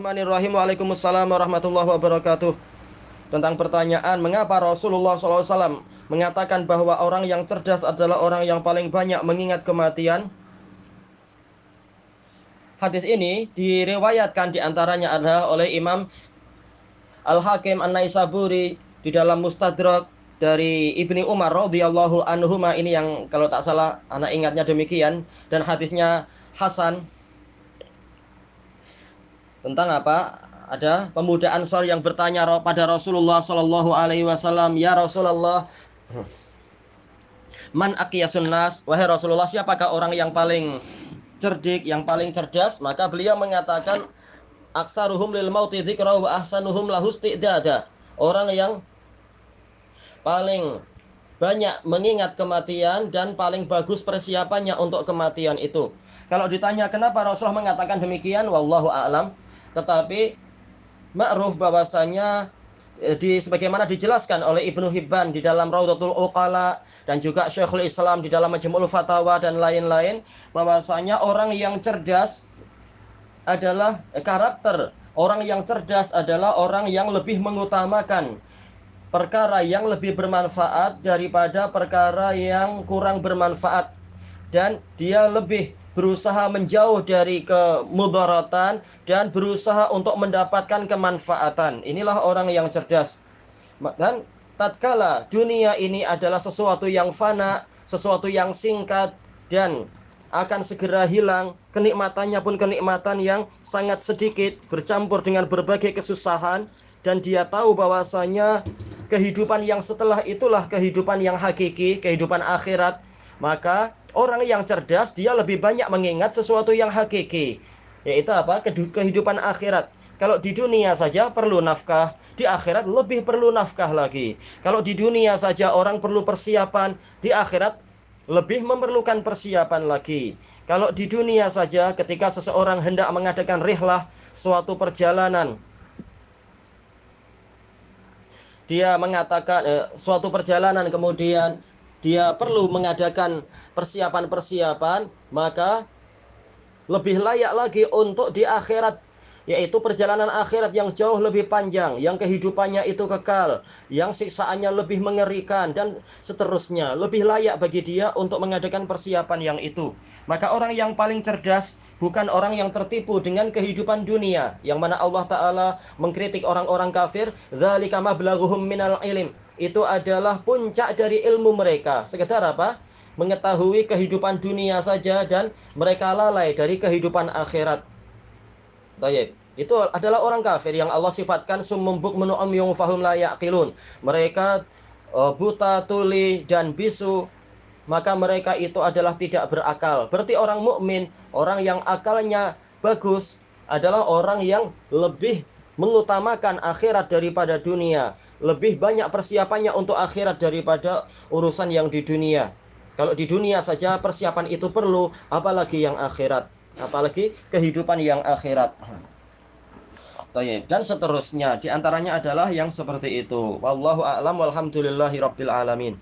Bismillahirrahmanirrahim. Waalaikumsalam warahmatullahi wabarakatuh. Tentang pertanyaan mengapa Rasulullah SAW mengatakan bahwa orang yang cerdas adalah orang yang paling banyak mengingat kematian. Hadis ini diriwayatkan di antaranya adalah oleh Imam Al-Hakim An-Naisaburi di dalam Mustadrak dari Ibni Umar radhiyallahu anhuma ini yang kalau tak salah anak ingatnya demikian dan hadisnya Hasan tentang apa? Ada pemuda Ansor yang bertanya pada Rasulullah Shallallahu Alaihi Wasallam, ya Rasulullah, man akiyasun nas, wahai Rasulullah, siapakah orang yang paling cerdik, yang paling cerdas? Maka beliau mengatakan, aksaruhum lil mauti dzikra ahsanuhum lahu isti'dada. Orang yang paling banyak mengingat kematian dan paling bagus persiapannya untuk kematian itu. Kalau ditanya kenapa Rasulullah mengatakan demikian, wallahu a'lam. Tetapi ma'ruf bahwasanya eh, di sebagaimana dijelaskan oleh Ibnu Hibban di dalam Raudatul Uqala dan juga Syekhul Islam di dalam Majmu'ul Fatawa dan lain-lain bahwasanya orang yang cerdas adalah eh, karakter orang yang cerdas adalah orang yang lebih mengutamakan perkara yang lebih bermanfaat daripada perkara yang kurang bermanfaat. Dan dia lebih berusaha menjauh dari kemudaratan dan berusaha untuk mendapatkan kemanfaatan. Inilah orang yang cerdas. Dan tatkala dunia ini adalah sesuatu yang fana, sesuatu yang singkat dan akan segera hilang, kenikmatannya pun kenikmatan yang sangat sedikit bercampur dengan berbagai kesusahan dan dia tahu bahwasanya kehidupan yang setelah itulah kehidupan yang hakiki, kehidupan akhirat, maka Orang yang cerdas dia lebih banyak mengingat sesuatu yang hakiki, yaitu apa? Kehidupan akhirat. Kalau di dunia saja perlu nafkah, di akhirat lebih perlu nafkah lagi. Kalau di dunia saja orang perlu persiapan, di akhirat lebih memerlukan persiapan lagi. Kalau di dunia saja ketika seseorang hendak mengadakan rihlah suatu perjalanan dia mengatakan eh, suatu perjalanan kemudian dia perlu mengadakan persiapan-persiapan, maka lebih layak lagi untuk di akhirat yaitu perjalanan akhirat yang jauh lebih panjang, yang kehidupannya itu kekal, yang siksaannya lebih mengerikan dan seterusnya. Lebih layak bagi dia untuk mengadakan persiapan yang itu. Maka orang yang paling cerdas bukan orang yang tertipu dengan kehidupan dunia, yang mana Allah taala mengkritik orang-orang kafir, "Dzalika mablaghuhum minal ilm." Itu adalah puncak dari ilmu mereka. Sekedar apa? Mengetahui kehidupan dunia saja dan mereka lalai dari kehidupan akhirat. Tayyib. Itu adalah orang kafir yang Allah sifatkan sumumbuk menu'am yung fahum la yaqilun. Mereka uh, buta, tuli dan bisu maka mereka itu adalah tidak berakal. Berarti orang mukmin, orang yang akalnya bagus adalah orang yang lebih mengutamakan akhirat daripada dunia, lebih banyak persiapannya untuk akhirat daripada urusan yang di dunia. Kalau di dunia saja persiapan itu perlu, apalagi yang akhirat, apalagi kehidupan yang akhirat. Dan seterusnya, di antaranya adalah yang seperti itu. Wallahu a'lam walhamdulillahi rabbil alamin.